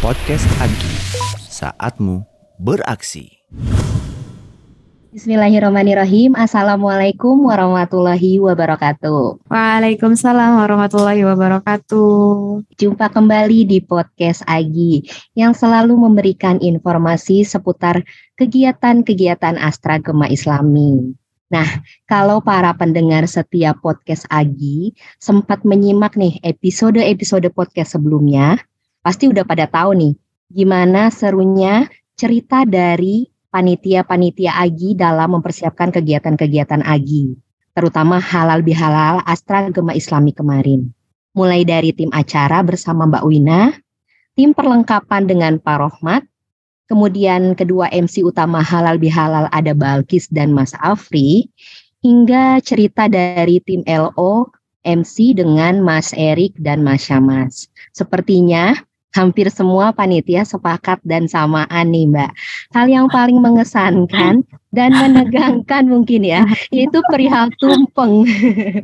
Podcast Agi, saatmu beraksi. Bismillahirrahmanirrahim. Assalamualaikum warahmatullahi wabarakatuh. Waalaikumsalam warahmatullahi wabarakatuh. Jumpa kembali di podcast Agi yang selalu memberikan informasi seputar kegiatan-kegiatan Astra Gema Islami. Nah, kalau para pendengar setiap podcast Agi sempat menyimak nih episode-episode podcast sebelumnya, pasti udah pada tahu nih gimana serunya cerita dari panitia-panitia AGI dalam mempersiapkan kegiatan-kegiatan AGI, terutama halal bihalal Astra Gema Islami kemarin. Mulai dari tim acara bersama Mbak Wina, tim perlengkapan dengan Pak Rohmat, kemudian kedua MC utama halal bihalal ada Balkis dan Mas Afri, hingga cerita dari tim LO MC dengan Mas Erik dan Mas Syamas. Sepertinya hampir semua panitia sepakat dan samaan nih Mbak. Hal yang paling mengesankan dan menegangkan mungkin ya, itu perihal tumpeng.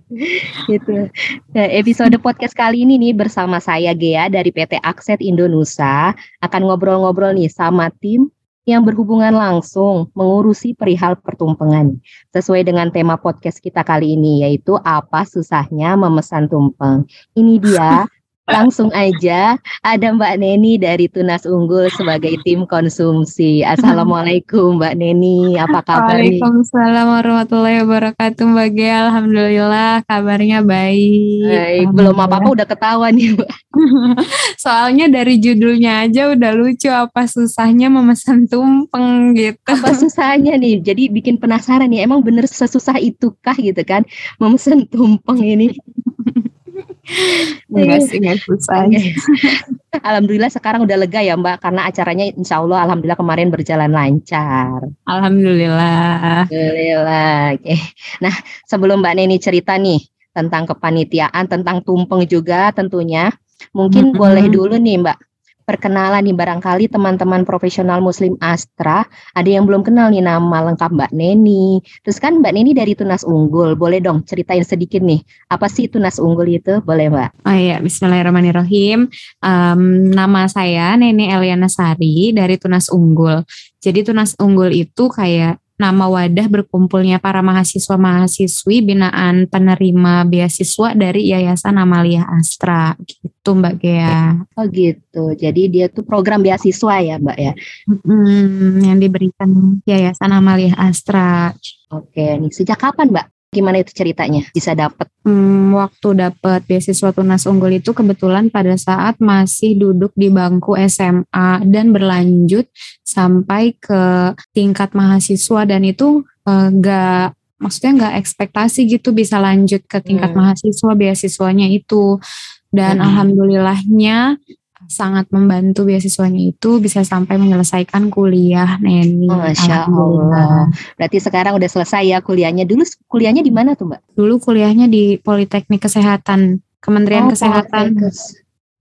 gitu. Nah, episode podcast kali ini nih bersama saya Gea dari PT Akset Indonesia akan ngobrol-ngobrol nih sama tim yang berhubungan langsung mengurusi perihal pertumpengan. Sesuai dengan tema podcast kita kali ini yaitu apa susahnya memesan tumpeng. Ini dia Langsung aja ada Mbak Neni dari Tunas Unggul sebagai tim konsumsi. Assalamualaikum Mbak Neni, apa kabar Waalaikumsalam warahmatullahi wabarakatuh Mbak Ge. Alhamdulillah kabarnya baik. Baik, belum apa-apa udah ketahuan nih Mbak. Soalnya dari judulnya aja udah lucu apa susahnya memesan tumpeng gitu. Apa susahnya nih? Jadi bikin penasaran nih, emang bener sesusah itukah gitu kan memesan tumpeng ini? Enggak sih, enggak susah. Alhamdulillah sekarang udah lega ya Mbak, karena acaranya insya Allah Alhamdulillah kemarin berjalan lancar. Alhamdulillah. Alhamdulillah. Oke. Nah sebelum Mbak Neni cerita nih tentang kepanitiaan, tentang tumpeng juga tentunya, mungkin mm -hmm. boleh dulu nih Mbak perkenalan nih barangkali teman-teman profesional Muslim Astra ada yang belum kenal nih nama lengkap Mbak Neni. Terus kan Mbak Neni dari Tunas Unggul, boleh dong ceritain sedikit nih apa sih Tunas Unggul itu? Boleh Mbak? Oh iya, Bismillahirrahmanirrahim. Um, nama saya Neni Eliana Sari dari Tunas Unggul. Jadi Tunas Unggul itu kayak nama wadah berkumpulnya para mahasiswa-mahasiswi binaan penerima beasiswa dari Yayasan Amalia Astra gitu Mbak Gea. Oh gitu. Jadi dia tuh program beasiswa ya Mbak ya. Hmm, yang diberikan Yayasan Amalia Astra. Oke, nih sejak kapan Mbak Gimana itu ceritanya bisa dapat? Hmm, waktu dapat beasiswa tunas unggul itu kebetulan pada saat masih duduk di bangku SMA dan berlanjut sampai ke tingkat mahasiswa dan itu enggak eh, maksudnya enggak ekspektasi gitu bisa lanjut ke tingkat hmm. mahasiswa beasiswanya itu dan hmm. alhamdulillahnya sangat membantu beasiswanya itu bisa sampai menyelesaikan kuliah Neni. Masya Allah. Berarti sekarang udah selesai ya kuliahnya. Dulu kuliahnya di mana tuh Mbak? Dulu kuliahnya di Politeknik Kesehatan, Kementerian oh, Kesehatan.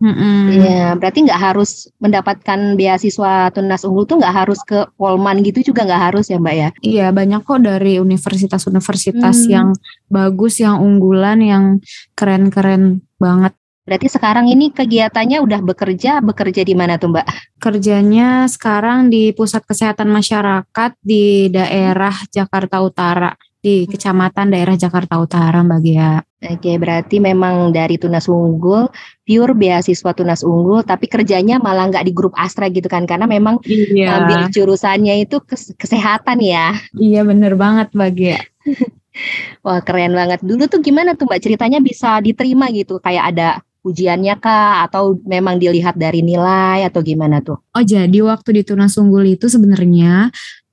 Iya, mm -mm. berarti nggak harus mendapatkan beasiswa tunas unggul tuh nggak harus ke Polman gitu juga nggak harus ya Mbak ya? Iya banyak kok dari universitas-universitas hmm. yang bagus, yang unggulan, yang keren-keren banget Berarti sekarang ini kegiatannya udah bekerja, bekerja di mana tuh Mbak? Kerjanya sekarang di Pusat Kesehatan Masyarakat di daerah Jakarta Utara, di Kecamatan daerah Jakarta Utara Mbak Gia. Oke, berarti memang dari Tunas Unggul, pure beasiswa Tunas Unggul, tapi kerjanya malah nggak di grup Astra gitu kan, karena memang iya. ambil jurusannya itu kes kesehatan ya. Iya bener banget Mbak Gia. Wah keren banget. Dulu tuh gimana tuh Mbak ceritanya bisa diterima gitu, kayak ada ujiannya kah atau memang dilihat dari nilai atau gimana tuh? Oh jadi waktu di Tunas Unggul itu sebenarnya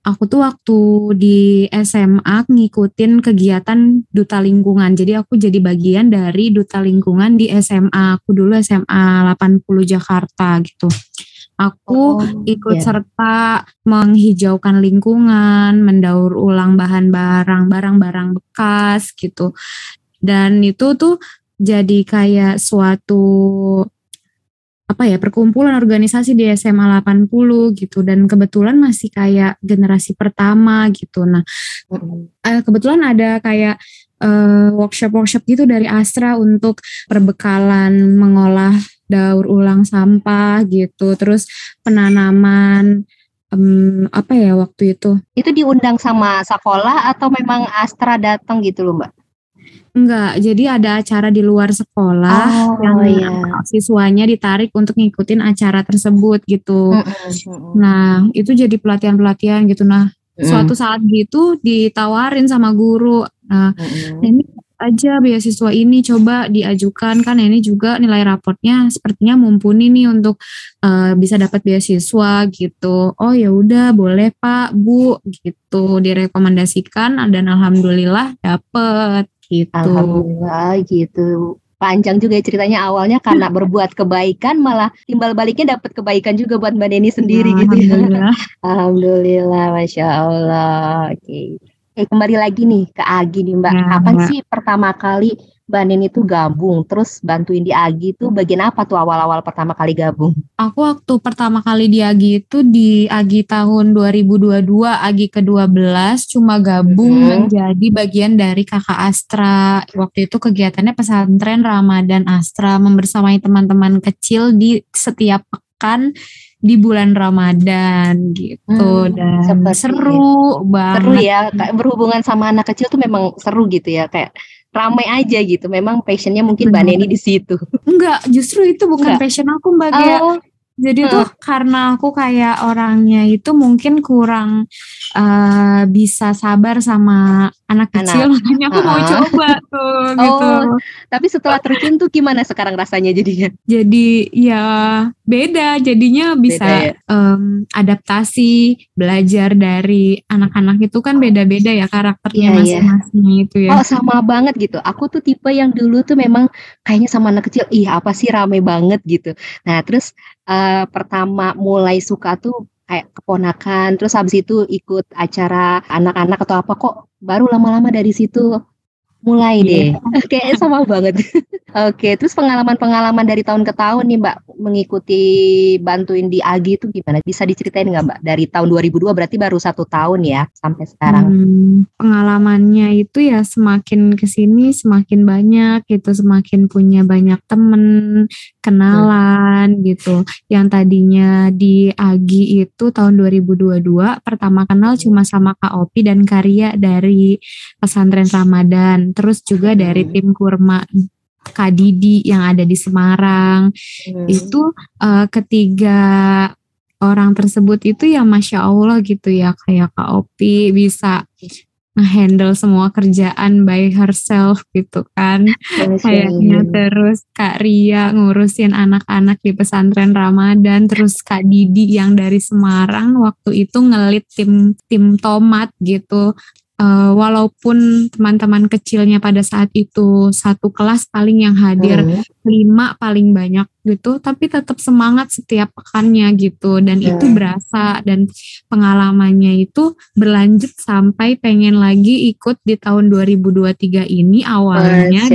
aku tuh waktu di SMA ngikutin kegiatan duta lingkungan. Jadi aku jadi bagian dari duta lingkungan di SMA. Aku dulu SMA 80 Jakarta gitu. Aku oh, ikut yeah. serta menghijaukan lingkungan, mendaur ulang bahan barang, barang-barang bekas gitu. Dan itu tuh jadi kayak suatu apa ya perkumpulan organisasi di SMA 80 gitu dan kebetulan masih kayak generasi pertama gitu. Nah, mm. kebetulan ada kayak uh, workshop-workshop gitu dari Astra untuk perbekalan mengolah daur ulang sampah gitu, terus penanaman um, apa ya waktu itu? Itu diundang sama sekolah atau memang Astra datang gitu loh Mbak? Enggak, jadi ada acara di luar sekolah Oh, yang iya. siswanya ditarik untuk ngikutin acara tersebut gitu. Mm-mm. Nah, itu jadi pelatihan-pelatihan gitu. Nah, Mm. suatu saat gitu ditawarin sama guru. Nah, Mm-mm. ini aja beasiswa ini coba diajukan kan ini juga nilai raportnya sepertinya mumpuni nih untuk eh, bisa dapat beasiswa gitu. Oh ya udah boleh Pak, Bu gitu direkomendasikan dan alhamdulillah dapet gitu. Alhamdulillah gitu. Panjang juga ya ceritanya awalnya karena berbuat kebaikan malah timbal baliknya dapat kebaikan juga buat Mbak Neni sendiri Nah, gitu ya. Alhamdulillah. Alhamdulillah, masya Allah. Oke. Eh kembali lagi nih ke Agi nih Mbak. Ya, Kapan Mbak. sih pertama kali Mbak Neni tuh gabung, terus bantuin di Agi tuh bagian apa tuh awal-awal pertama kali gabung? Aku waktu pertama kali di AGI itu di AGI tahun 2022, AGI ke-12 cuma gabung Mhm. menjadi bagian dari Kakak Astra. Waktu itu kegiatannya pesantren Ramadan Astra membersamai teman-teman kecil di setiap pekan di bulan Ramadan gitu Hmm, dan seperti seru banget. Seru ya, kayak berhubungan sama anak kecil tuh memang seru gitu ya, kayak ramai aja gitu. Memang passionnya mungkin Mbak. Neni di situ. Enggak, justru itu bukan Enggak. passion aku Mbak Gia. Oh, Jadi tuh karena aku kayak orangnya itu mungkin kurang eh, bisa sabar sama anak Anak. kecil, makanya aku mau Ah. coba tuh gitu. Oh. tapi setelah terjun tuh gimana sekarang rasanya jadinya? Jadi ya beda, jadinya bisa Beda ya? em, adaptasi, belajar dari anak-anak itu kan beda-beda ya karakternya Iya, iya. masing-masing itu ya. Oh sama banget gitu. Aku tuh tipe yang dulu tuh memang kayaknya sama anak kecil, ih apa sih rame banget gitu. Nah terus eh, pertama mulai suka tuh kayak keponakan, terus habis itu ikut acara anak-anak atau apa kok baru lama-lama dari situ mulai deh. Iya. Kayaknya sama banget. Oke, terus pengalaman-pengalaman dari tahun ke tahun nih Mbak mengikuti bantuin di AGI itu gimana? Bisa diceritain nggak Mbak? Dari tahun 2002 berarti baru satu tahun ya sampai sekarang. Hmm, pengalamannya itu ya semakin ke sini semakin banyak gitu, semakin punya banyak temen, kenalan gitu. Yang tadinya di Agi itu tahun 2022 pertama kenal cuma sama Kak Opi dan Karya dari pesantren Ramadan, terus juga dari Hmm. tim kurma Kak Didi yang ada di Semarang. Hmm. itu eh, ketiga orang tersebut itu ya masya Allah gitu ya kayak Kak Opi bisa ngehandle semua kerjaan by herself gitu kan. Masya kayaknya terus Kak Ria ngurusin anak-anak di pesantren Ramadan. Terus Kak Didi yang dari Semarang waktu itu ngelit tim tim tomat gitu Eh, walaupun teman-teman kecilnya pada saat itu satu kelas paling yang hadir Hmm. lima paling banyak gitu tapi tetap semangat setiap pekannya gitu dan itu Hmm. berasa dan pengalamannya itu berlanjut sampai pengen lagi ikut di tahun 2023 ini awalnya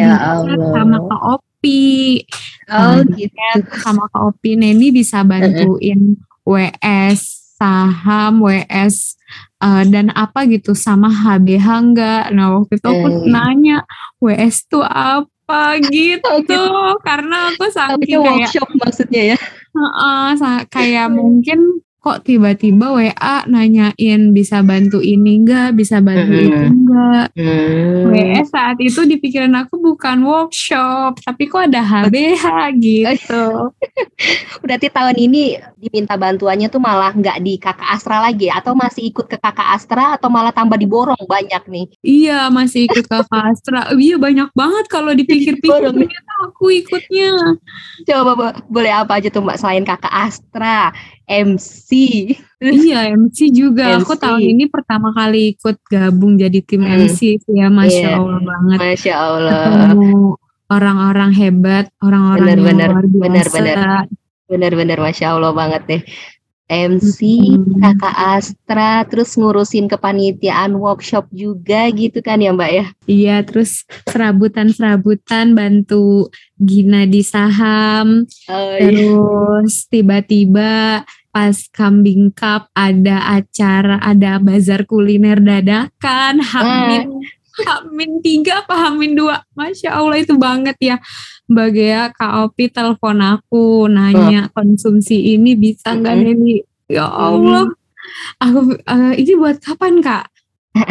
sama Kak Opi Oh Nah, gitu. sama Kak Opi Neni bisa bantuin WS saham WS eh, dan apa gitu sama HBH enggak nah waktu itu aku Eh. nanya WS tuh apa gitu Oh, gitu. karena aku saking kayak workshop maksudnya ya. Heeh, sa- kayak mungkin kok tiba-tiba WA nanyain bisa bantu ini enggak, bisa bantu itu enggak. Hmm. WS saat itu di pikiran aku bukan workshop, tapi kok ada HBH gitu. Berarti tahun ini diminta bantuannya tuh malah nggak di kakak Astra lagi atau masih ikut ke kakak Astra atau malah tambah diborong banyak nih? Iya, masih ikut ke Astra. Iya, banyak banget kalau dipikir-pikir ternyata aku ikutnya. Coba Bo- boleh apa aja tuh Mbak selain kakak Astra, MC. Iya, MC juga. Aku MC. tahun ini pertama kali ikut gabung jadi tim Mm. MC ya, Masya Iya. Allah banget. Masya Allah. ketemu orang-orang hebat, orang-orang yang Benar-benar, luar biasa. benar-benar. Bener-bener Masya Allah banget deh. MC, Mm-mm. kakak Astra, terus ngurusin kepanitiaan workshop juga gitu kan ya Mbak ya? Iya, terus serabutan-serabutan bantu Gina di saham, Oh, iya. terus tiba-tiba pas kambing cup ada acara, ada bazar kuliner dadakan, Hamid Hamin tiga apa Hamin dua? Masya Allah itu banget ya. Mbak Gea Kak Opi telepon aku nanya konsumsi ini bisa nggak Mm-mm. Neni? Ya Allah. Aku eh, ini buat kapan Kak?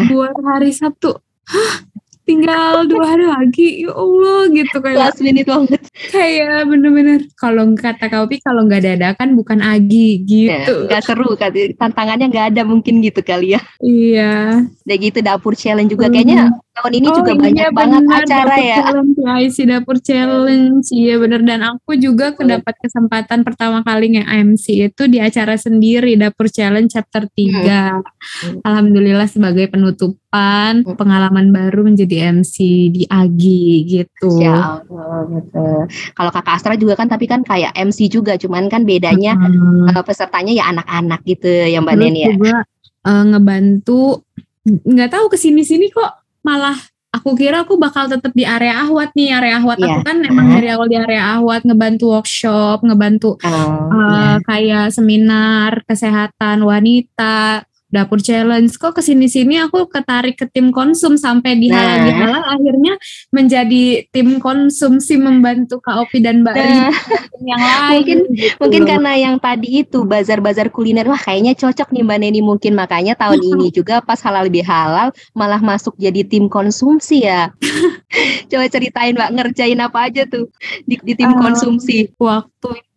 Buat hari Sabtu. Hah tinggal dua hari lagi ya Allah gitu kayak Last minute banget. kayak bener-bener kalau kata Kak Opi kalau nggak dadakan bukan Agi Ya, gitu nggak seru kan tantangannya nggak ada mungkin gitu kali ya. iya Udah gitu dapur challenge juga Hmm. kayaknya tahun ini Oh juga iya, banyak banget benar, acara dapur ya. Challenge, dapur challenge, iya bener. Dan aku juga kedapat kesempatan pertama kali nge-MC itu di acara sendiri dapur challenge chapter 3 Hmm. Alhamdulillah sebagai penutupan Hmm. pengalaman baru menjadi MC di Agi gitu. Ya Allah, betul. Kalau kakak Astra juga kan tapi kan kayak MC juga, cuman kan bedanya Hmm. pesertanya ya anak-anak gitu ya Mbak Neni ya. juga eh, ngebantu nggak tahu ke sini sini kok malah aku kira aku bakal tetap di area Ahwat nih area Ahwat Iya. aku kan emang Aha. dari awal di area Ahwat ngebantu workshop ngebantu Oh, eh, kayak seminar kesehatan wanita dapur challenge kok ke sini sini aku ketarik ke tim konsum sampai di halal Nah. halal akhirnya menjadi tim konsumsi membantu Kak Opi dan Mbak Nah. Tim yang lain Mungkin- gitu Mungkin karena yang tadi itu bazar-bazar kuliner wah kayaknya cocok nih Mbak Neni mungkin makanya tahun ini juga pas halal lebih halal malah masuk jadi tim konsumsi ya. Coba ceritain Mbak ngerjain apa aja tuh di, di tim Eh, konsumsi. waktu itu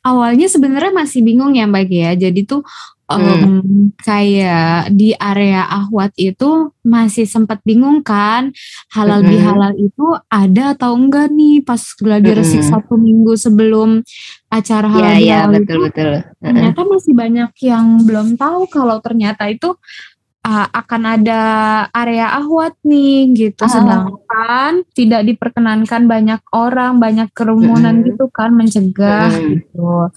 awalnya sebenarnya masih bingung ya Mbak Gia. Jadi tuh Hmm. em, kayak di area Ahwat itu masih sempat bingung kan halal Mm-mm. bihalal itu ada atau enggak nih pas lagi resik Mm-mm. satu minggu sebelum acara halal Iya iya bihalal itu betul betul. Heeh. ternyata masih banyak yang belum tahu kalau ternyata itu uh, akan ada area ahwat nih gitu Ah. sedangkan tidak diperkenankan banyak orang banyak kerumunan Mm-mm. gitu kan mencegah Mm-mm. gitu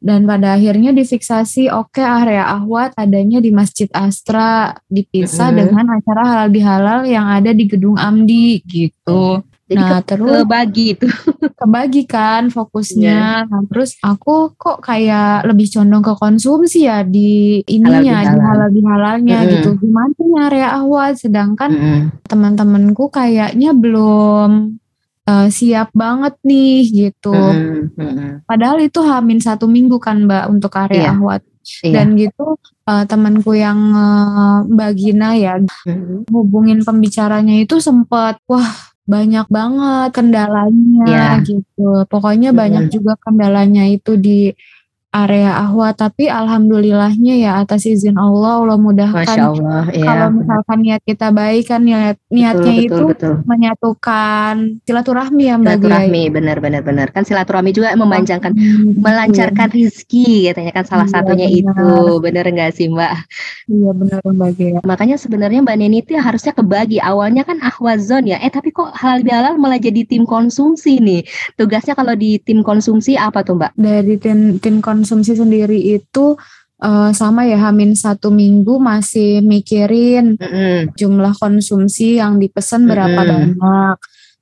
dan pada akhirnya difiksasi oke area ahwat adanya di Masjid Astra dipisah Mm-mm. dengan acara halal bihalal yang ada di gedung Amdi gitu Jadi nah ke, terus kebagi itu. kebagi kan fokusnya. Nah, terus aku kok kayak lebih condong ke konsumsi ya di ininya Halal di halal bihalalnya Mm-mm. gitu. Gimana nih area awal sedangkan Mm-mm. teman-temanku kayaknya belum eh, siap banget nih gitu. Mm-mm. Mm-mm. Padahal itu hamin satu minggu kan Mbak untuk area ahwat. Iya. Dan gitu eh, temanku yang eh, Mbak Gina ya Mm-mm. hubungin pembicaranya itu sempat wah banyak banget kendalanya Iya. gitu. Pokoknya banyak Mm-mm. juga kendalanya itu di area Ahwa tapi alhamdulillahnya ya atas izin Allah Allah Masya mudahkan Allah. Iya. kalau benar. misalkan niat kita baik kan niat niatnya betul, itu betul. menyatukan silaturahmi ya Mbak. Silaturahmi benar benar benar kan silaturahmi juga memanjangkan Hmm, melancarkan rezeki katanya kan salah Iya, satunya benar. itu bener nggak sih Mbak? Iya benar Mbak Gia. Makanya sebenarnya Mbak Neni itu harusnya kebagi awalnya kan ahwazon ya eh tapi kok halal bihalal malah jadi tim konsumsi nih tugasnya kalau di tim konsumsi apa tuh Mbak? Dari tim tim konsumsi sendiri itu eh, sama ya Hamin satu minggu masih mikirin Mm-mm. jumlah konsumsi yang dipesan berapa Mm-mm. banyak.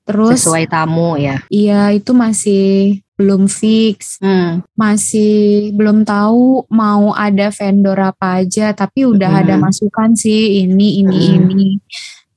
Terus sesuai tamu ya. iya itu masih belum fix, Hmm. masih belum tahu mau ada vendor apa aja, tapi udah Mm-mm. ada masukan sih ini ini Mm. ini.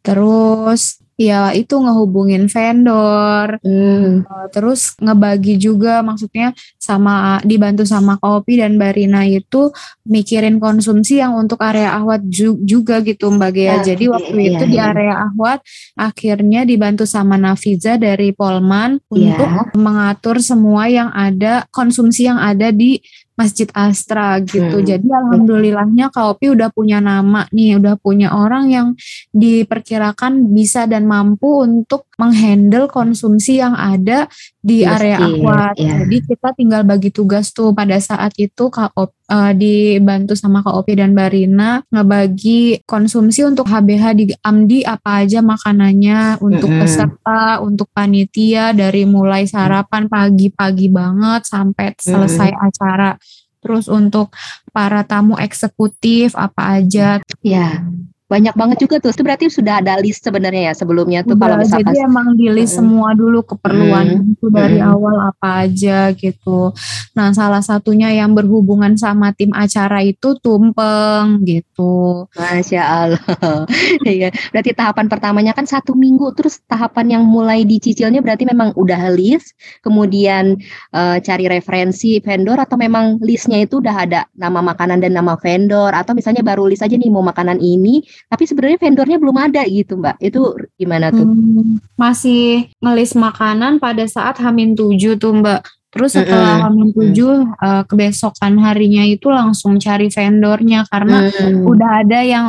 Terus ya itu ngehubungin vendor, Hmm. Uh, terus ngebagi juga maksudnya sama dibantu sama Kopi dan Barina itu mikirin konsumsi yang untuk area Ahwat ju- juga gitu Mbak Gea. Ya, Jadi iya, waktu iya, itu di iya. area Ahwat akhirnya dibantu sama Nafiza dari Polman Iya. untuk mengatur semua yang ada konsumsi yang ada di Masjid Astra gitu. Hmm. Jadi alhamdulillahnya Kopi udah punya nama nih, udah punya orang yang diperkirakan bisa dan mampu untuk menghandle konsumsi yang ada di area masjid, Aquat. ya. Jadi kita tinggal bagi tugas tuh pada saat itu Kak Op, eh, dibantu sama Kak Opi dan Barina ngebagi konsumsi untuk HBH di Amdi apa aja makanannya untuk Mm-mm. peserta, untuk panitia dari mulai sarapan pagi-pagi banget sampai selesai acara. Terus untuk para tamu eksekutif apa aja Ya. Banyak banget juga tuh. Itu berarti sudah ada list sebenarnya ya sebelumnya tuh Udah, kalau misalkan jadi emang di list semua dulu keperluan Mm. itu dari Mm. awal apa aja gitu. Nah, salah satunya yang berhubungan sama tim acara itu tumpeng gitu. Masya Allah. Iya. berarti tahapan pertamanya kan satu minggu, terus tahapan yang mulai dicicilnya berarti memang udah list, kemudian eh, cari referensi vendor atau memang listnya itu udah ada nama makanan dan nama vendor atau misalnya baru list aja nih mau makanan ini, tapi sebenarnya vendornya belum ada gitu Mbak. Itu gimana tuh? Hmm, masih ngelis makanan pada saat Hamin 7 tuh Mbak. Terus setelah Hamin 7 eh, kebesokan harinya itu langsung cari vendornya karena Hmm. udah ada yang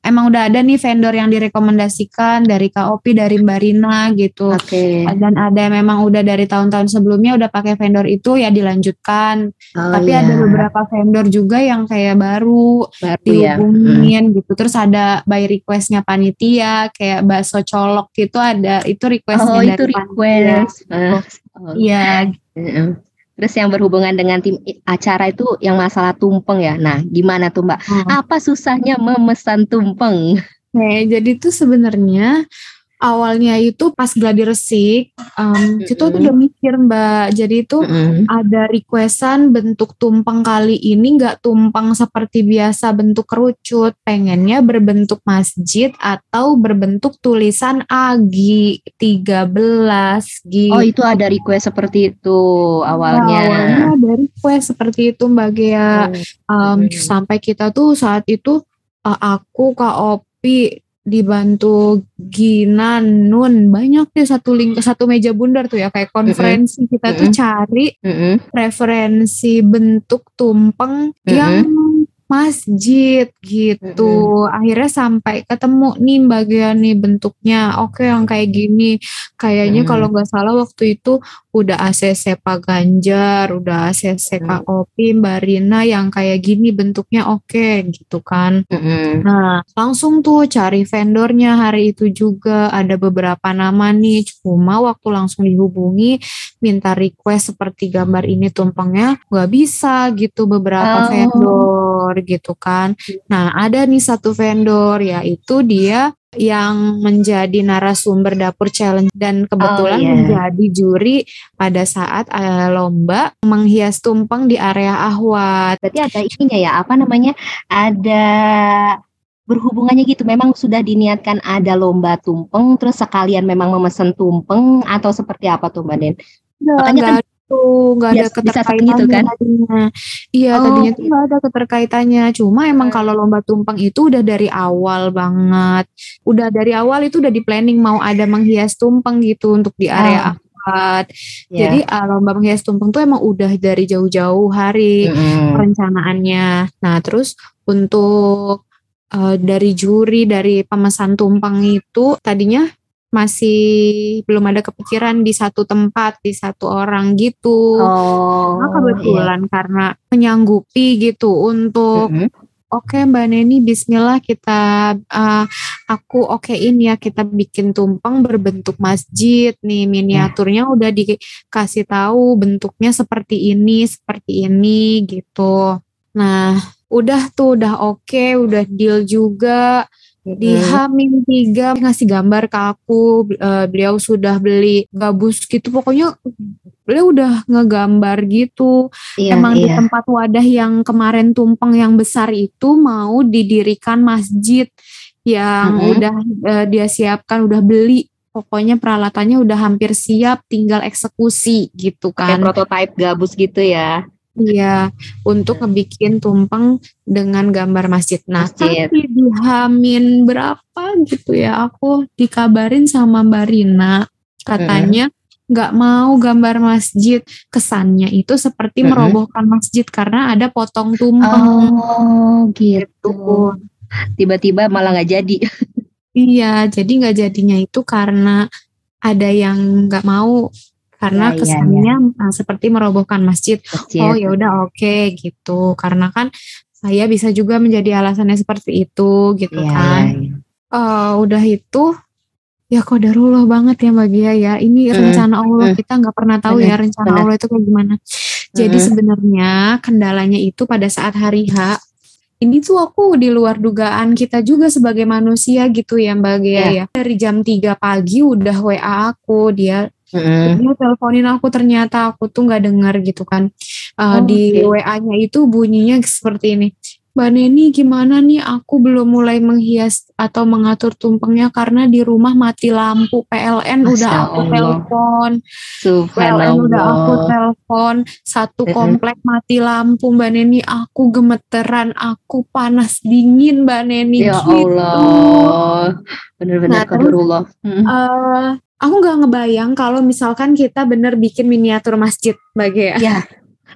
emang udah ada nih vendor yang direkomendasikan dari KOP dari Mbak Rina gitu. Oke. Dan ada memang udah dari tahun-tahun sebelumnya udah pakai vendor itu ya dilanjutkan. Oh, Tapi iya. ada beberapa vendor juga yang kayak baru baru ya. dihubungin gitu. Terus ada by requestnya panitia kayak bakso colok gitu ada itu requestnya Oh, dari itu panitia. request. Ah, oh. Iya, Heeh. Terus yang berhubungan dengan tim acara itu yang masalah tumpeng ya. Nah, gimana tuh Mbak? Hmm. Apa susahnya memesan tumpeng? Oke, jadi tuh sebenarnya awalnya itu pas gladi resik, em, itu tuh Mm-mm. udah mikir Mbak. Jadi itu ada requestan bentuk tumpeng kali ini nggak tumpeng seperti biasa bentuk kerucut, pengennya berbentuk masjid atau berbentuk tulisan AGI 13 gitu. Oh, itu ada request seperti itu Nah, awalnya. awalnya ada request seperti itu Mbak Gea. Um, Mm. sampai kita tuh saat itu uh, aku Kak Opi dibantu Gina Nun banyak deh satu link satu meja bundar tuh ya kayak konferensi kita tuh Mm-mm. cari Mm-mm. referensi bentuk tumpeng yang masjid gitu. Akhirnya sampai ketemu nih bagian nih bentuknya. Oke yang kayak gini. Kayaknya Mm. kalau nggak salah waktu itu udah ACC Pak Ganjar, udah ACC Mm. Kak Opi, Mbak Rina yang kayak gini bentuknya oke gitu kan. Mm-mm. Nah, langsung tuh cari vendornya hari itu juga ada beberapa nama nih. Cuma waktu langsung dihubungi minta request seperti gambar ini tumpengnya nggak bisa gitu beberapa Oh. vendor gitu kan. Nah, ada nih satu vendor yaitu dia yang menjadi narasumber dapur challenge dan kebetulan Oh, iya. menjadi juri pada saat eh, lomba menghias tumpeng di area Ahwat. Berarti ada ininya ya, apa namanya? Ada berhubungannya gitu. Memang sudah diniatkan ada lomba tumpeng, terus sekalian memang memesan tumpeng atau seperti apa tuh Mbak Den? Makanya kan tuh nggak ada bisa- bisa seperti keterkaitannya itu kan? tadinya. Iya Oh, tadinya tuh nggak ada keterkaitannya. Cuma emang Hmm. kalau lomba tumpeng itu udah dari awal banget. Udah dari awal itu udah di planning mau ada menghias tumpeng gitu untuk di area Ah. Ahwat. Ya. Jadi uh, lomba menghias tumpeng tuh emang udah dari jauh-jauh hari Mm-mm. perencanaannya. Nah terus untuk uh, dari juri dari pemesan tumpeng itu tadinya masih belum ada kepikiran di satu tempat di satu orang gitu. Oh, Nah, kebetulan karena menyanggupi gitu untuk Mm-mm. oke Mbak Neni Bismillah kita uh, aku okein ya kita bikin tumpeng berbentuk masjid nih miniaturnya udah dikasih tahu bentuknya seperti ini seperti ini gitu. Nah udah tuh udah oke udah deal juga di Mm-mm. Hamin tiga ngasih gambar ke aku eh, beliau sudah beli gabus gitu pokoknya beliau udah ngegambar gitu Iya, emang di iya. tempat wadah yang kemarin tumpeng yang besar itu mau didirikan masjid yang Mhm. udah eh, dia siapkan udah beli pokoknya peralatannya udah hampir siap tinggal eksekusi gitu Kayak kan prototype gabus gitu ya. Iya, untuk ngebikin tumpeng dengan gambar masjid. Nah, Masjid. tapi di Hamin berapa gitu ya, aku dikabarin sama Mbak Rina, katanya nggak mau gambar masjid. Kesannya itu seperti Mm-mm. merobohkan masjid karena ada potong tumpeng. Oh, gitu. gitu. Tiba-tiba malah nggak jadi. Iya, jadi nggak jadinya itu karena ada yang nggak mau karena Ya, kesannya uh, seperti merobohkan masjid. Masjid. Oh ya udah oke gitu karena kan saya bisa juga menjadi alasannya seperti itu gitu Iya, kan. iya. Eh, udah itu ya kodarullah banget ya Mbak Gia ya. Ini Mm, rencana Allah mm. kita nggak pernah tahu ya rencana. Allah itu kayak gimana. Jadi Mm. sebenarnya kendalanya itu pada saat hari H ini tuh aku di luar dugaan kita juga sebagai manusia gitu ya Mbak Gea Iya. ya. Dari jam 3 pagi udah WA aku, dia Mm-mm. dia teleponin aku ternyata aku tuh nggak dengar gitu kan. Uh, Oh, di oke. WA-nya itu bunyinya seperti ini. Mbak Neni gimana nih aku belum mulai menghias atau mengatur tumpengnya karena di rumah mati lampu PLN udah Masya aku Allah. telepon PLN udah aku telepon satu komplek mati lampu Mbak Neni aku gemeteran aku panas dingin Mbak Neni Ya gitu Allah. Benar-benar Nah, terus- qadarullah. Aku nggak ngebayang kalau misalkan kita bener bikin miniatur masjid Mbak Gea Ya,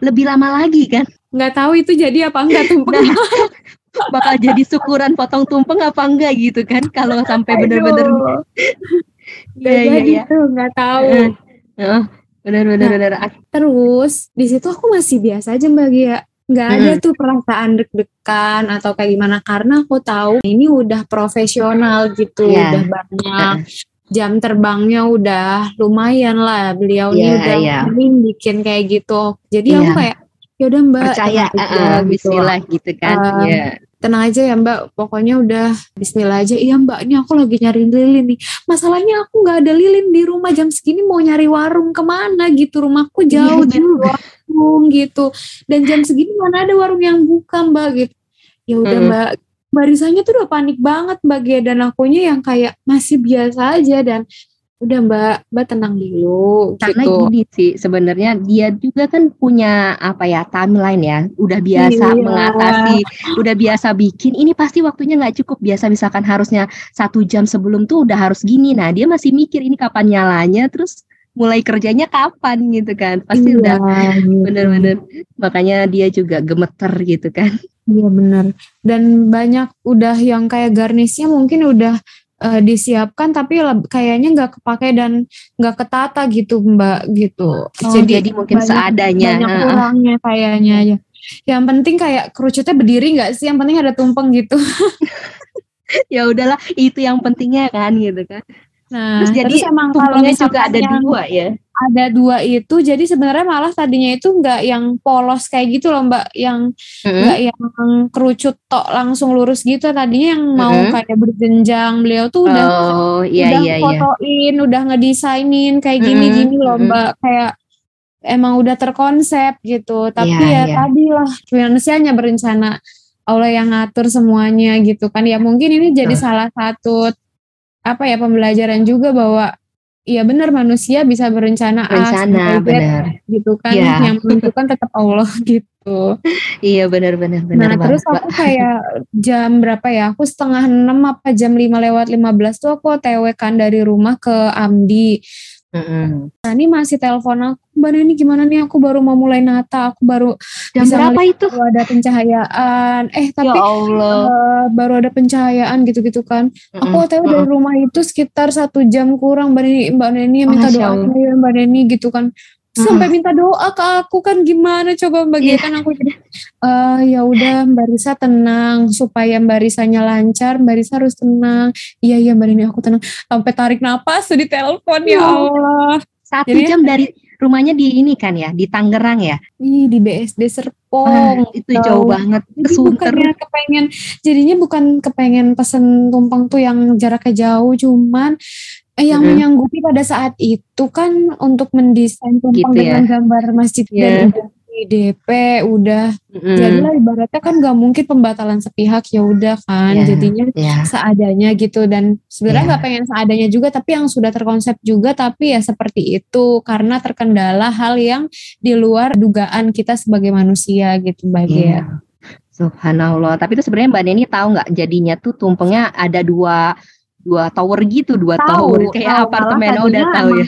lebih lama lagi kan? nggak tahu itu jadi apa enggak tumpeng Bakal jadi syukuran potong tumpeng apa enggak gitu kan? Kalau sampai bener-bener Iya, iya, jadi iya. tuh nggak tahu Heeh. Heeh. bener-bener bener. terus di situ aku masih biasa aja Mbak Gia nggak ada tuh perasaan deg-degan atau kayak gimana karena aku tahu ini udah profesional gitu Iya. udah banyak jam terbangnya udah lumayan lah beliau Iya, nih udah iya. sering bikin kayak gitu jadi aku Iya. kayak yaudah Mbak Percaya, tenang aja," heeh, gitu. Bismillah gitu kan? Eh, Iya. tenang aja ya Mbak pokoknya udah Bismillah aja iya Mbak ini aku lagi nyari lilin nih masalahnya aku nggak ada lilin di rumah jam segini mau nyari warung ke mana gitu rumahku jauh Iya dari warung gitu dan jam segini mana ada warung yang buka Mbak gitu ya udah Mm. Mbak barisanya tuh udah panik banget Mbak Gia dan akunya yang kayak masih biasa aja dan udah Mbak Mbak tenang dulu Karena gitu gini sih sebenarnya dia juga kan punya apa ya timeline ya, udah biasa Iya. mengatasi, udah biasa bikin. Ini pasti waktunya nggak cukup. Biasa misalkan harusnya satu jam sebelum tuh udah harus gini. Nah dia masih mikir ini kapan nyalanya, terus mulai kerjanya kapan gitu kan? Pasti Iya, udah gitu. bener-bener. Makanya dia juga gemeter gitu kan? Iya benar. Dan banyak udah yang kayak garnisnya mungkin udah eh, disiapkan tapi kayaknya nggak kepake dan nggak ketata gitu Mbak gitu. Oh, jadi, mungkin banyak- seadanya. banyak kurangnya kayaknya ya. Yang penting kayak kerucutnya berdiri nggak sih? Yang penting ada tumpeng gitu. ya udahlah, itu yang pentingnya kan gitu kan. Nah, Terus jadi emang kalau juga ada dua ya. ada dua itu, jadi sebenarnya malah tadinya itu nggak yang polos kayak gitu loh Mbak, yang nggak yang kerucut tok langsung lurus gitu tadinya yang mau Mm-mm. kayak berjenjang beliau tuh udah Oh iya udah iya iya. fotoin udah ngedesainin kayak gini-gini loh mm-mm. mbak kayak emang udah terkonsep gitu tapi Iya, ya iya. tadi lah manusianya berencana Allah yang ngatur semuanya gitu kan ya mungkin ini jadi salah satu apa ya pembelajaran juga bahwa ya benar manusia bisa berencana A Rencana sampai Z benar. gitu kan Iya. yang menentukan tetap Allah gitu Iya benar benar benar nah terus aku kayak jam berapa ya? Aku setengah enam apa jam lima lewat 15 tuh aku otw kan dari rumah ke Amdi. Nah ini masih telepon aku, Mbak Neni gimana nih? Aku baru mau mulai nata, aku baru Jam Bisa berapa itu? baru ada pencahayaan. Eh Ya tapi Allah. eh, baru ada pencahayaan gitu-gitu kan. Aku Mm-mm, otw mm-mm. dari rumah itu sekitar satu jam kurang Mbak Neni, Mbak Neni minta doa ya Mbak Neni gitu kan. Sampai minta doa ke aku kan gimana coba Mbak Iya. Kan aku jadi eh ya udah Mbak Risa tenang supaya Mbak Risanya lancar Mbak Risa harus tenang iya iya Mbak Neni aku tenang sampai tarik napas di telepon ya Ya Allah Satu Jadi- jam dari rumahnya di ini kan ya, di Tangerang ya. Ih, di BSD Serpong itu jauh banget. jadi bukannya kepengen jadinya bukan kepengen pesen tumpeng tuh yang jaraknya jauh cuman yang Mm-mm. menyanggupi pada saat itu kan untuk mendesain tumpeng Gitu ya. dengan gambar masjid Iya. dan DP udah Mm-mm. jadilah ibaratnya kan nggak mungkin pembatalan sepihak ya udah kan Iya. jadinya Ya. seadanya gitu dan sebenarnya Iya. nggak pengen seadanya juga tapi yang sudah terkonsep juga tapi ya seperti itu karena terkendala hal yang di luar dugaan kita sebagai manusia gitu mbak Gia. Iya. Subhanallah. Tapi itu sebenarnya Mbak Neni tahu nggak jadinya tuh tumpengnya ada dua dua tower gitu, dua Tahu, tower kayak tahu. apartemen Oh, udah tahu ya.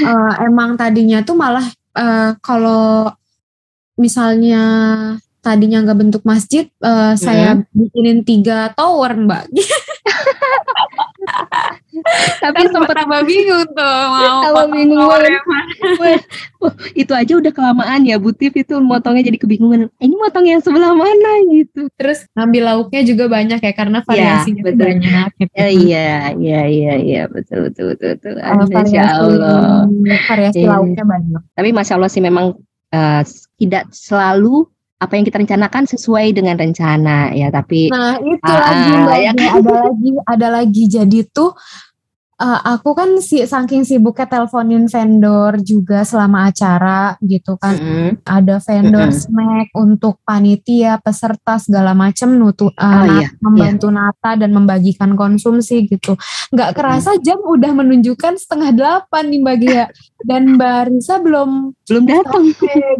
Eh, emang tadinya tuh malah eh, kalau misalnya tadinya nggak bentuk masjid eh, saya bikinin tiga tower mbak Tapi kan sempat tambah bingung tuh mau Tambah bingung itu aja udah kelamaan ya Bu Tif itu motongnya jadi kebingungan. Ini motong yang sebelah mana gitu. terus ngambil lauknya juga banyak ya karena variasinya tuh betul. banyak gitu. Ya, iya, iya, iya, iya, betul, betul, betul, betul. Masya variasi Allah. variasi Iya. lauknya banyak Tapi masya Allah sih memang eh, tidak selalu apa yang kita rencanakan sesuai dengan rencana ya tapi Nah itu Ah, lagi Mbak, ya ada- ada lagi ada lagi. Jadi tuh eh, aku kan si saking sibuknya teleponin vendor juga selama acara gitu kan Mm-mm. ada vendor Mm-mm. snack untuk panitia peserta segala macam nutu eh, Oh, iya, membantu nata dan membagikan konsumsi gitu nggak kerasa jam udah menunjukkan setengah delapan nih Mbak Gia dan Mbak Risa belum belum datang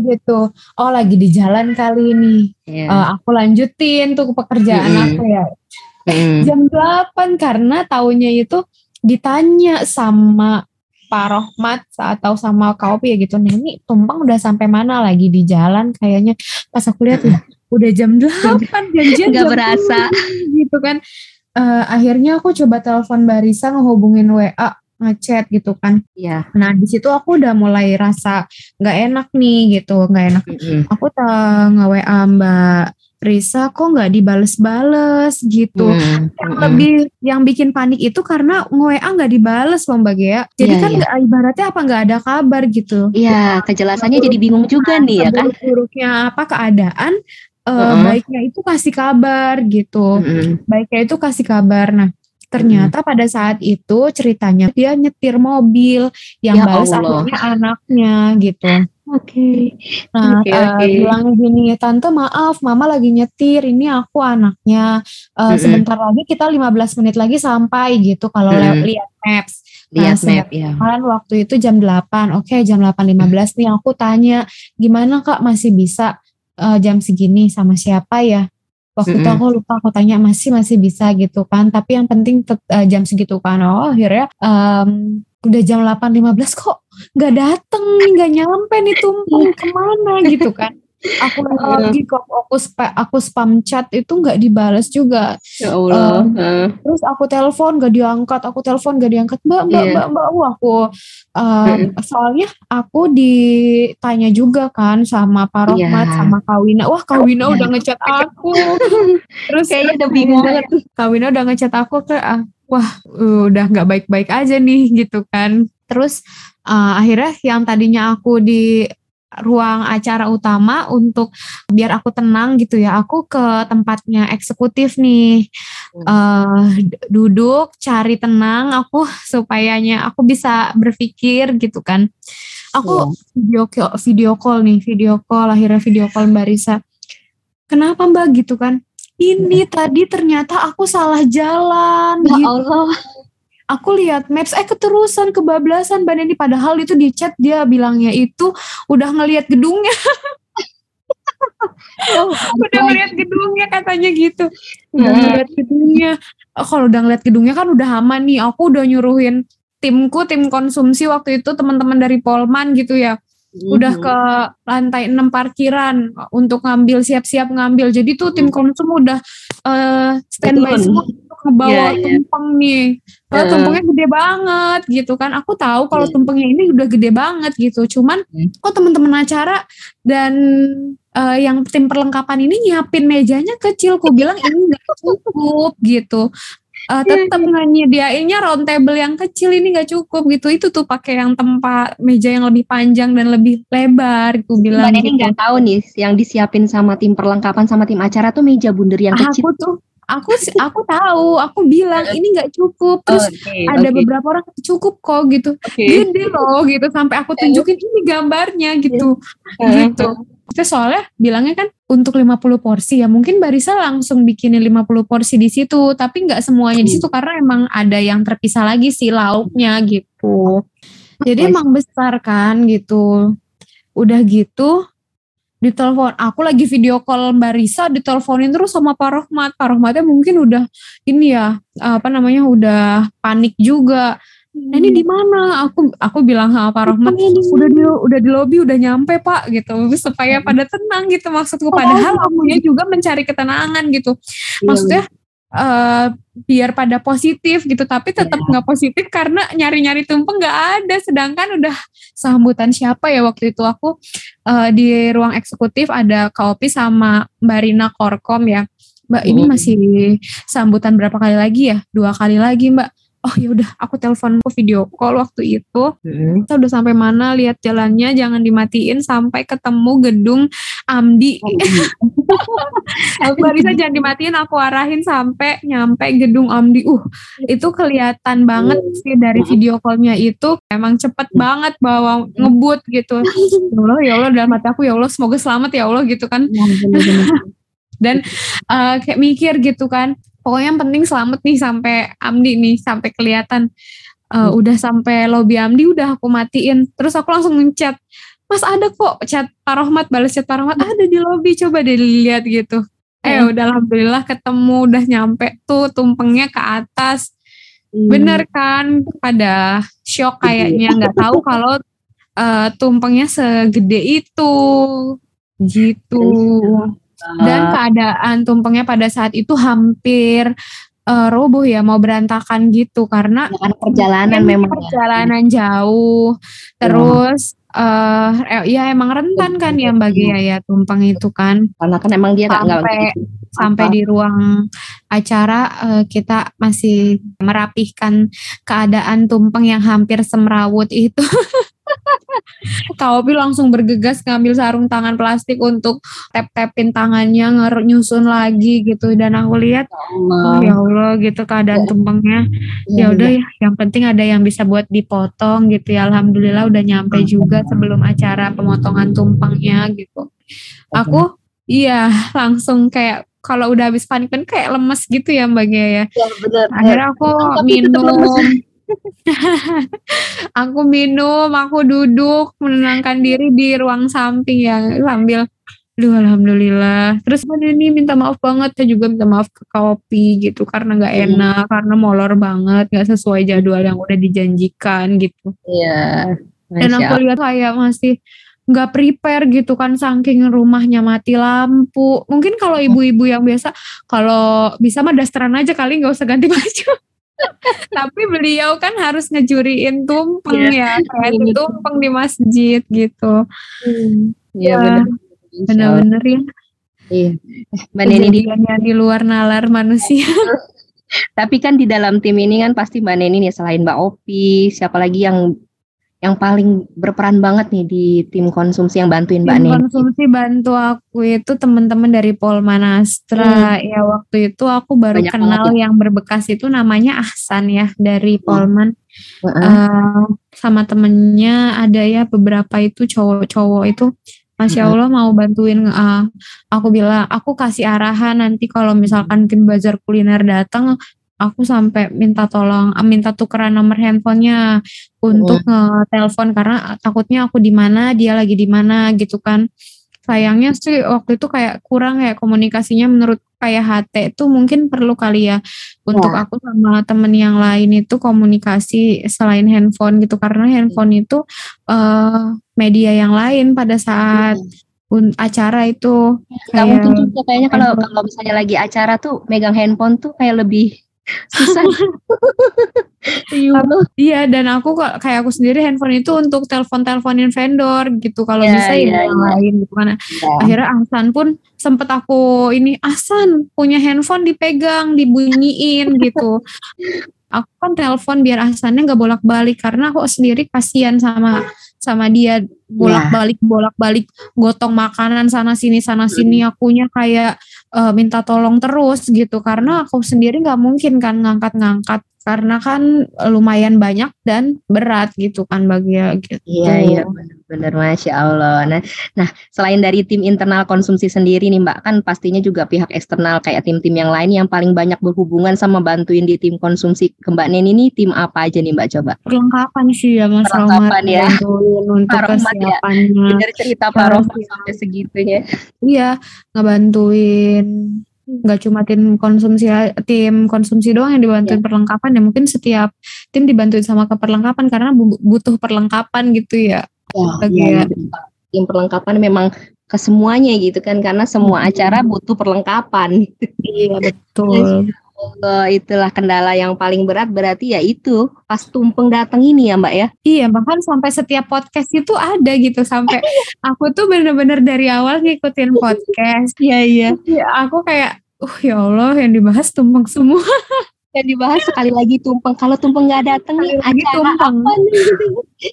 gitu oh lagi di jalan kali ini ya. Eh, aku lanjutin tuh pekerjaan Mm-mm. aku ya Mm. jam 8 karena taunya itu ditanya sama Pak Rohmat atau sama Kak Opi ya gitu Neni tumpang udah sampai mana lagi di jalan kayaknya? Pas aku lihat ya udah jam 8 janjian Nggak jam berasa. 7, gitu kan. Eh, akhirnya aku coba telepon Barisa ngehubungin WA ngechat gitu kan. Ya nah di situ aku udah mulai rasa nggak enak nih gitu nggak enak. Mm-mm. aku tak nge WA Mbak Risa kok nggak dibales-bales gitu Mm. yang Mm-mm. lebih yang bikin panik itu karena nge-WA nggak dibales loh Mbak Gea. Jadi Iya, kan iya. nggak ibaratnya apa nggak ada kabar gitu. Iya, kejelasannya jadi bingung juga nih ya kan. Buruknya apa keadaan eh, Heeh. baiknya itu kasih kabar gitu. Mm-mm. Baiknya itu kasih kabar. Nah, ternyata pada saat itu ceritanya dia nyetir mobil yang Ya balas Allah. akhirnya anaknya gitu. Oke. Nah, Oke, eh, oke. bilang gini, tante maaf, mama lagi nyetir, ini aku anaknya. Eh, Mm-mm. Sebentar lagi kita 15 menit lagi sampai gitu kalau le- Mm-mm. lihat maps. Lihat Nah, map ya. Kan waktu itu jam 8, oke jam 8.15 nih aku tanya, gimana kak masih bisa eh, jam segini sama siapa ya? Waktu itu Mm-mm. aku lupa aku tanya masih masih bisa gitu kan, tapi yang penting eh, jam segitu kan. Oh akhirnya em, udah jam 8.15 kok nggak dateng nih, nggak nyampe nih tumpeng ke mana gitu kan. Aku lagi kok aku spam, aku spam chat itu nggak dibales juga. Ya Allah. Um, Heeh. Terus aku telepon gak diangkat, aku telepon gak diangkat, mbak, mbak, Iya. mbak, mbak, Wah, aku um, soalnya aku ditanya juga kan sama Pak Rohmat, Iya. sama Kawina, wah Kawina Iya. udah ngechat aku, terus Kayaknya udah bingung banget. Kawina udah ngechat aku ke, ah, wah udah nggak baik-baik aja nih gitu kan. Terus uh, akhirnya yang tadinya aku di ruang acara utama untuk biar aku tenang gitu ya, aku ke tempatnya eksekutif nih. Eh d- duduk cari tenang aku supayanya aku bisa berpikir gitu kan. Aku video call video call nih video call akhirnya video call Mbak Risa. Kenapa Mbak? gitu kan ini tadi ternyata aku salah jalan Ya gitu. Allah. aku lihat maps eh keterusan kebablasan Mbak Neni. Padahal itu di chat dia bilangnya itu udah ngelihat gedungnya. Udah ngeliat gedungnya katanya gitu. Udah Nah. ngeliat gedungnya. Oh, kalau udah ngeliat gedungnya kan udah aman nih. Aku udah nyuruhin timku tim konsumsi waktu itu teman-teman dari Polman gitu ya udah Mhm. ke lantai 6 parkiran untuk ngambil siap-siap ngambil jadi tuh tim konsum udah eh, standby semua untuk ngebawa Iya, iya. tumpeng nih Kalau Heeh. tumpengnya gede banget gitu kan aku tahu kalau Iya. tumpengnya ini udah gede banget gitu cuman Hmm. kok teman-teman acara dan eh, yang tim perlengkapan ini nyiapin mejanya kecil ku bilang ini nggak cukup gitu Eh, tetap nggak nyediainnya round table yang kecil ini nggak cukup gitu. Itu tuh pakai yang tempat meja yang lebih panjang dan lebih lebar ku bilang Mbak Neni gitu. nggak tahu nih yang disiapin sama tim perlengkapan sama tim acara tuh meja bundar yang kecil. aku tuh aku aku tahu. Aku bilang ini nggak cukup. Terus Oke, ada oke, beberapa orang cukup kok gitu. Oke. gede loh gitu. Sampai aku tunjukin ini gambarnya gitu. Heeh. gitu itu soalnya bilangnya kan untuk 50 porsi ya mungkin Barisa langsung bikinin 50 porsi di situ tapi nggak semuanya di Hmm. situ karena emang ada yang terpisah lagi sih lauknya gitu. Jadi emang besar kan gitu. Udah gitu ditelepon aku lagi video call Mbak Risa diteleponin terus sama Pak Rohmat. Pak Rohmatnya mungkin udah ini ya apa namanya udah panik juga nah ini di mana aku aku bilang sama Pak Rohmat udah di udah di lobi udah nyampe Pak gitu. Supaya pada tenang gitu maksudku. Padahal akunya juga mencari ketenangan gitu. Maksudnya eh biar pada positif gitu. Tapi tetap nggak positif karena nyari-nyari tumpeng nggak ada. Sedangkan udah sambutan siapa ya waktu itu? Aku eh, di ruang eksekutif ada Kaopi sama Mbak Rina Korkom ya. Mbak ini Hmm. masih sambutan berapa kali lagi ya? Dua kali lagi Mbak oh ya udah aku telepon aku video call waktu itu. Mm-mm. kita udah sampai mana lihat jalannya jangan dimatiin sampai ketemu gedung Amdi. Barisa jangan dimatiin aku arahin sampai nyampe gedung Amdi. Uh itu kelihatan banget sih dari video callnya itu. Emang cepet banget bawa ngebut gitu. Ya Allah ya Allah dalam hati aku ya Allah semoga selamat ya Allah gitu kan. Ya, bener-bener. dan eh, kayak mikir gitu kan pokoknya yang penting selamat nih sampai Amdi nih sampai kelihatan Eh, udah sampai lobby Amdi udah aku matiin. Terus aku langsung ngechat Mas ada kok chat Pak Rohmat balas chat Pak Rohmat ada di lobby coba dilihat gitu. Eh Hmm. udah alhamdulillah ketemu udah nyampe tuh tumpengnya ke atas. Bener kan? Pada shock kayaknya nggak tahu kalau eh, tumpengnya segede itu. Gitu dan Ah, keadaan tumpengnya pada saat itu hampir eh, roboh ya mau berantakan gitu karena ya perjalanan memang ya. perjalanan jauh terus eh eh, ya emang rentan kan ya Mbak Gia ya tumpeng itu kan karena kan emang dia sampai gitu. sampai Apa? di ruang acara eh, kita masih merapihkan keadaan tumpeng yang hampir semrawut itu Kak Opi langsung bergegas ngambil sarung tangan plastik untuk tap-tapin tangannya nyusun lagi gitu dan aku lihat oh, Allah. ya Allah gitu keadaan Ya. tumpengnya ya udah ya yang penting ada yang bisa buat dipotong gitu ya alhamdulillah udah nyampe juga sebelum acara pemotongan tumpengnya gitu aku iya langsung kayak kalau udah habis panik kan kayak lemes gitu ya mbak Gia ya Ya, bener. akhirnya aku Tapi tetap minum. aku minum aku duduk menenangkan diri di ruang samping ya sambil Duh alhamdulillah. Terus kan ini minta maaf banget, saya juga minta maaf ke kopi gitu karena nggak Hmm. enak, karena molor banget, nggak sesuai jadwal yang udah dijanjikan gitu. Iya. Dan aku lihat kayak masih nggak prepare gitu kan saking rumahnya mati lampu. Mungkin kalau ibu-ibu yang biasa kalau bisa mah dasteran aja kali nggak usah ganti baju. Tapi beliau kan harus ngejuriin tumpeng ya, kayak Iya. tumpeng di masjid gitu. Iya Ya, benar. Bener-bener ya. Iya. Mbak Neni di di luar nalar manusia. Tapi kan di dalam tim ini kan pasti Mbak Neni nih selain Mbak Opi, siapa lagi yang yang paling berperan banget nih di tim konsumsi yang bantuin Mbak Tim Neni. konsumsi bantu aku itu teman-teman dari Polmanastra. Ya waktu itu aku baru Banyak kenal banget yang berbekas itu namanya Ahsan ya dari Polman. Heeh. Eh, sama temennya ada ya beberapa itu cowok-cowok itu. Masya Mm-mm. Allah mau bantuin eh, aku bilang aku kasih arahan nanti kalau misalkan tim bazar kuliner datang aku sampai minta tolong eh, minta tukeran nomor handphonenya untuk nge-telepon karena takutnya aku di mana dia lagi di mana gitu kan. Sayangnya sih waktu itu kayak kurang ya komunikasinya menurut kayak HT itu mungkin perlu kali ya untuk aku sama temen yang lain itu komunikasi selain handphone gitu. Karena handphone itu eh media yang lain pada saat un- acara itu. Nggak kayak mungkin juga kayaknya kalau kalau misalnya lagi acara tuh megang handphone tuh kayak lebih susah. Iya. Iya dan aku kok kayak aku sendiri handphone itu untuk telepon-teleponin vendor gitu kalau Iya, bisa ya iya, yang iya. lain gitu kan. Akhirnya Ahsan pun sempet aku ini Ahsan punya handphone dipegang dibunyiin gitu. Aku kan telepon biar Ahsannya nggak bolak-balik karena aku sendiri kasihan sama sama dia bolak-balik bolak-balik gotong makanan sana sini sana sini akunya kayak eh, minta tolong terus gitu. Karena aku sendiri nggak mungkin kan ngangkat-ngangkat. Karena kan lumayan banyak dan berat gitu kan bagi gitu. Iya iya masya Allah. Nah, nah selain dari tim internal konsumsi sendiri nih Mbak kan pastinya juga pihak eksternal kayak tim-tim yang lain yang paling banyak berhubungan sama bantuin di tim konsumsi ke Mbak Neni ini tim apa aja nih Mbak coba? Perlengkapan sih ya Mas Perlengkapan ya. untuk Pak ya. Dari cerita Pak Iya. Sampai segitunya. Iya, ngebantuin nggak cuma tim konsumsi tim konsumsi doang yang dibantuin perlengkapan ya mungkin setiap tim dibantuin sama keperlengkapan karena bu- butuh perlengkapan gitu ya. Wah, Oke. iya, iya. Tim perlengkapan memang ke semuanya gitu kan karena semua acara butuh perlengkapan. Iya betul. Oh, itulah kendala yang paling berat berarti ya itu pas tumpeng datang ini ya Mbak ya. Iya, bahkan sampai setiap podcast itu ada gitu sampai aku tuh bener-bener dari awal ngikutin podcast. Iya iya. Ya, aku kayak, uh ya Allah yang dibahas tumpeng semua. yang dibahas sekali lagi tumpeng. Kalau tumpeng nggak datang nih acara tumpeng. apa nih?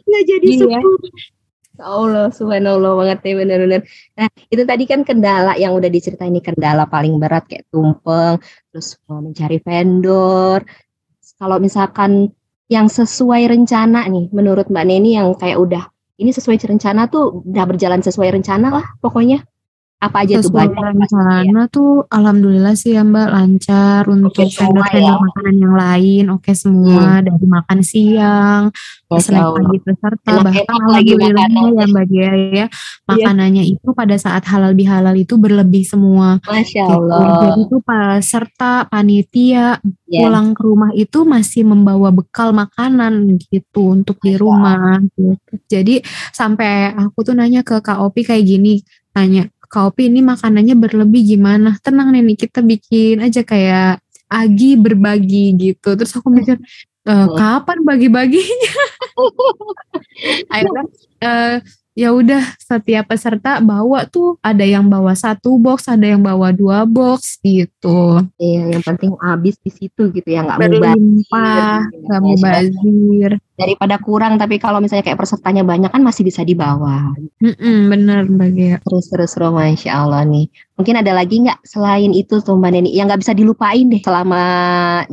Nggak jadi Iya. Ya Allah, subhanallah banget nih bener-bener. Nah, itu tadi kan kendala yang udah diceritain nih kendala paling berat kayak tumpeng, terus mau mencari vendor. Kalau misalkan yang sesuai rencana nih, menurut Mbak Neni yang kayak udah ini sesuai rencana tuh udah berjalan sesuai rencana lah pokoknya. Apa aja tuh Sesuai banyak ya. tuh alhamdulillah sih ya Mbak lancar untuk vendor-vendor ya. makanan yang lain oke semua dari makan siang snack Allah. pagi peserta Enak-enak bahkan lagi alhamdulillahnya ya Mbak Gia ya makanannya itu pada saat halal bihalal itu berlebih semua Masya gitu. Allah. Jadi tuh peserta panitia Ya. pulang ke rumah itu masih membawa bekal makanan gitu untuk di rumah gitu. Jadi sampai aku tuh nanya ke Kak Opi kayak gini, nanya Kak Opi ini makanannya berlebih gimana? Tenang nih kita bikin aja kayak agi berbagi gitu. Terus aku mikir "Eh, Hmm. kapan bagi-baginya? Akhirnya eh, ya udah setiap peserta bawa tuh ada yang bawa satu box, ada yang bawa dua box gitu. Iya, yang penting habis di situ gitu ya, nggak mubazir. Berlimpah, nggak mubazir. Daripada kurang, tapi kalau misalnya kayak pesertanya banyak kan masih bisa dibawa. Mm-mm, bener Mbak Gia. Terus terus terus, masya Allah nih. Mungkin ada lagi nggak selain itu tuh Mbak Neni yang nggak bisa dilupain deh selama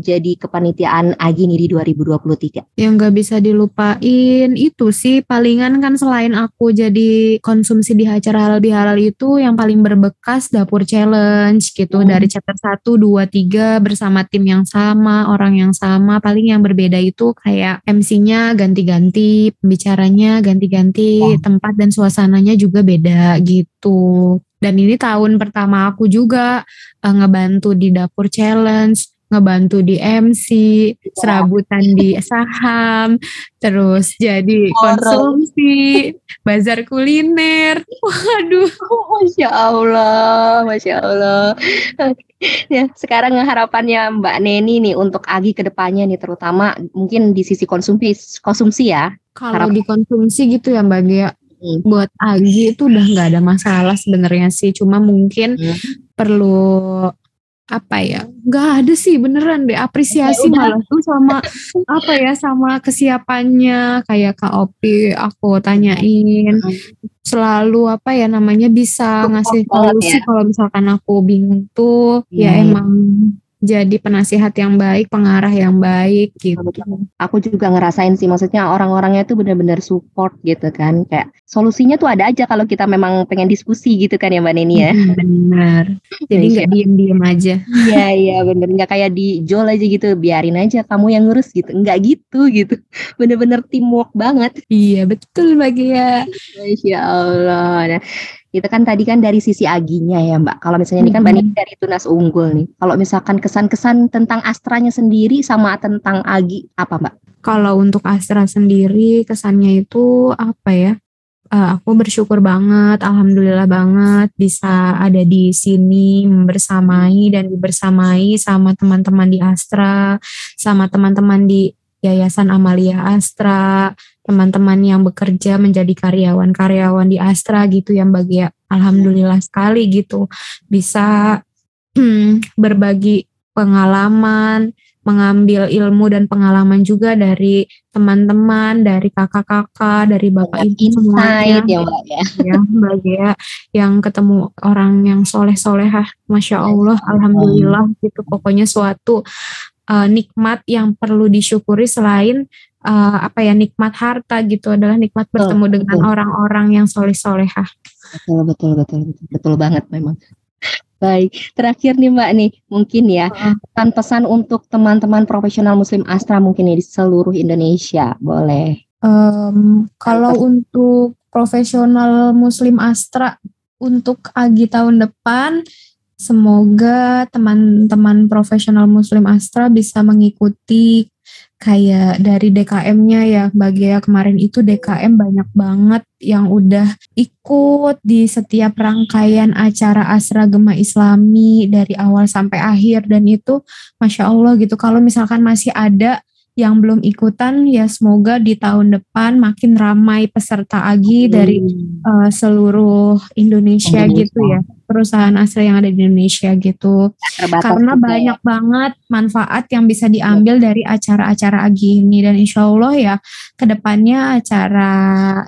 jadi kepanitiaan Agi nih di 2023. Yang nggak bisa dilupain itu sih palingan kan selain aku jadi konsumsi di acara halal bihalal itu yang paling berbekas dapur challenge gitu Hmm. dari chapter 1, 2, 3 bersama tim yang sama, orang yang sama. Paling yang berbeda itu kayak MC-nya ganti-ganti, pembicaranya ganti-ganti, tempat dan suasananya juga beda gitu. Dan ini tahun pertama aku juga eh, ngebantu di dapur challenge, ngebantu di MC, serabutan di saham, terus jadi konsumsi, bazar kuliner. Waduh, Masya Allah, masya Allah. ya, sekarang harapannya Mbak Neni nih untuk Agi ke depannya nih, terutama mungkin di sisi konsumsi, konsumsi ya. kalau Harap- dikonsumsi gitu ya Mbak Gia, Hmm. buat Agi itu udah nggak ada masalah sebenarnya sih, cuma mungkin Hmm. perlu apa ya nggak ada sih beneran deh apresiasi Ya malah tuh sama apa ya sama kesiapannya kayak Kak Opi aku tanyain Hmm. selalu apa ya namanya bisa ngasih banget solusi ya. kalau misalkan aku bingung tuh ya Iya, iya. emang jadi penasihat yang baik pengarah yang baik gitu Aku juga ngerasain sih, maksudnya orang-orangnya tuh benar-benar support gitu kan. Kayak solusinya tuh ada aja kalau kita memang pengen diskusi gitu kan ya Mbak Neni ya. Bener jadi Iya. nggak diem diem aja Iya iya bener nggak kayak di Jol aja gitu, biarin aja kamu yang ngurus gitu. Nggak gitu gitu. Bener-bener teamwork banget. iya betul bagi ya Masya Allah. Nah, itu kan tadi kan dari sisi aginya ya Mbak. Kalau misalnya ini kan Mbak Mhm. Neni dari Tunas Unggul nih. Kalau misalkan kesan-kesan tentang Astranya sendiri sama tentang Agi apa Mbak? kalau untuk Astra sendiri kesannya itu apa ya? Eh, aku bersyukur banget, alhamdulillah banget bisa ada di sini bersamai dan dibersamai sama teman-teman di Astra, sama teman-teman di Yayasan Amalia Astra, teman-teman yang bekerja menjadi karyawan-karyawan di Astra gitu yang bagi alhamdulillah sekali gitu. Bisa berbagi pengalaman, mengambil ilmu dan pengalaman juga dari teman-teman, dari kakak-kakak, dari bapak ibu semuanya. ya Mbak ya. ya Mbak Gea yang ketemu orang yang soleh-solehah, masya Allah, alhamdulillah gitu. Pokoknya suatu uh, nikmat yang perlu disyukuri selain uh, apa ya nikmat harta gitu adalah nikmat Betul, bertemu dengan orang-orang yang soleh-solehah. Betul, betul, betul, betul, betul banget memang. Baik, terakhir nih Mbak nih, mungkin ya pesan-pesan untuk teman-teman profesional Muslim Astra mungkin ya di seluruh Indonesia, boleh. Em, kalau untuk profesional Muslim Astra untuk Agi tahun depan, semoga teman-teman profesional Muslim Astra bisa mengikuti kayak dari DKM-nya ya, Mbak Gea kemarin itu DKM banyak banget yang udah ikut di setiap rangkaian acara Asra Gema Islami dari awal sampai akhir dan itu Masya Allah gitu. Kalau misalkan masih ada yang belum ikutan ya semoga di tahun depan makin ramai peserta Agi dari uh, seluruh Indonesia, Indonesia. gitu ya perusahaan Astra yang ada di Indonesia gitu. Terbatas Karena juga ya. banyak banget manfaat yang bisa diambil dari acara-acara Agi ini dan insya Allah ya ke depannya acara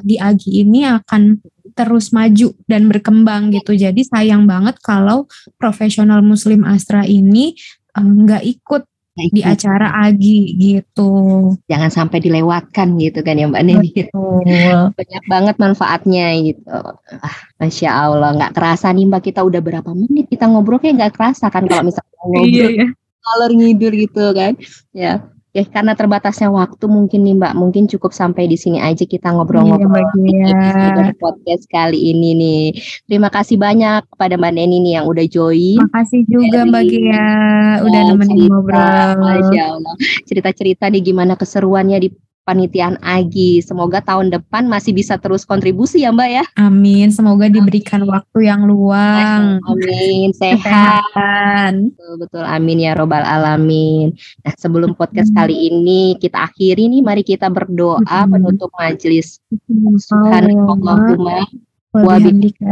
di Agi ini akan terus maju dan berkembang gitu. Jadi sayang banget kalau profesional Muslim Astra ini eh, nggak ikut Di itu. acara Agi gitu. Jangan sampai dilewatkan gitu kan ya Mbak Neni. Banyak banget manfaatnya gitu. Ah, Masya Allah, nggak kerasa nih Mbak kita udah berapa menit kita ngobrol kayak nggak kerasa kan kalau misalnya ngobrol Iya, ngalor ngidul gitu kan. Ya. Ya karena terbatasnya waktu mungkin nih Mbak, mungkin cukup sampai di sini aja kita ngobrol-ngobrol Mbak di podcast kali ini nih. Terima kasih banyak kepada Mbak Neni nih yang udah join. Makasih juga Mbak Gia udah nemenin ngobrol. Masya Allah. Cerita-cerita nih gimana keseruannya di panitiaan Agi. Semoga tahun depan masih bisa terus kontribusi ya Mbak ya. Amin, semoga diberikan waktu yang luang. Amin. Sehat. Kesehatan. Betul, betul. Amin ya robbal alamin. Nah sebelum podcast Amin. kali ini kita akhiri nih. Mari kita berdoa Amin. penutup majelis. Subhanallah. Subhanallahumma. Wa bihamdika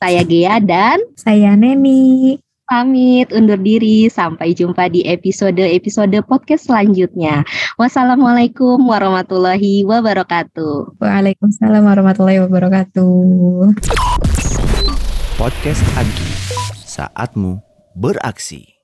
Saya Gea dan Saya Neni. pamit undur diri. Sampai jumpa di episode-episode podcast selanjutnya. Wassalamualaikum warahmatullahi wabarakatuh. Waalaikumsalam warahmatullahi wabarakatuh. Podcast Agi, saatmu beraksi.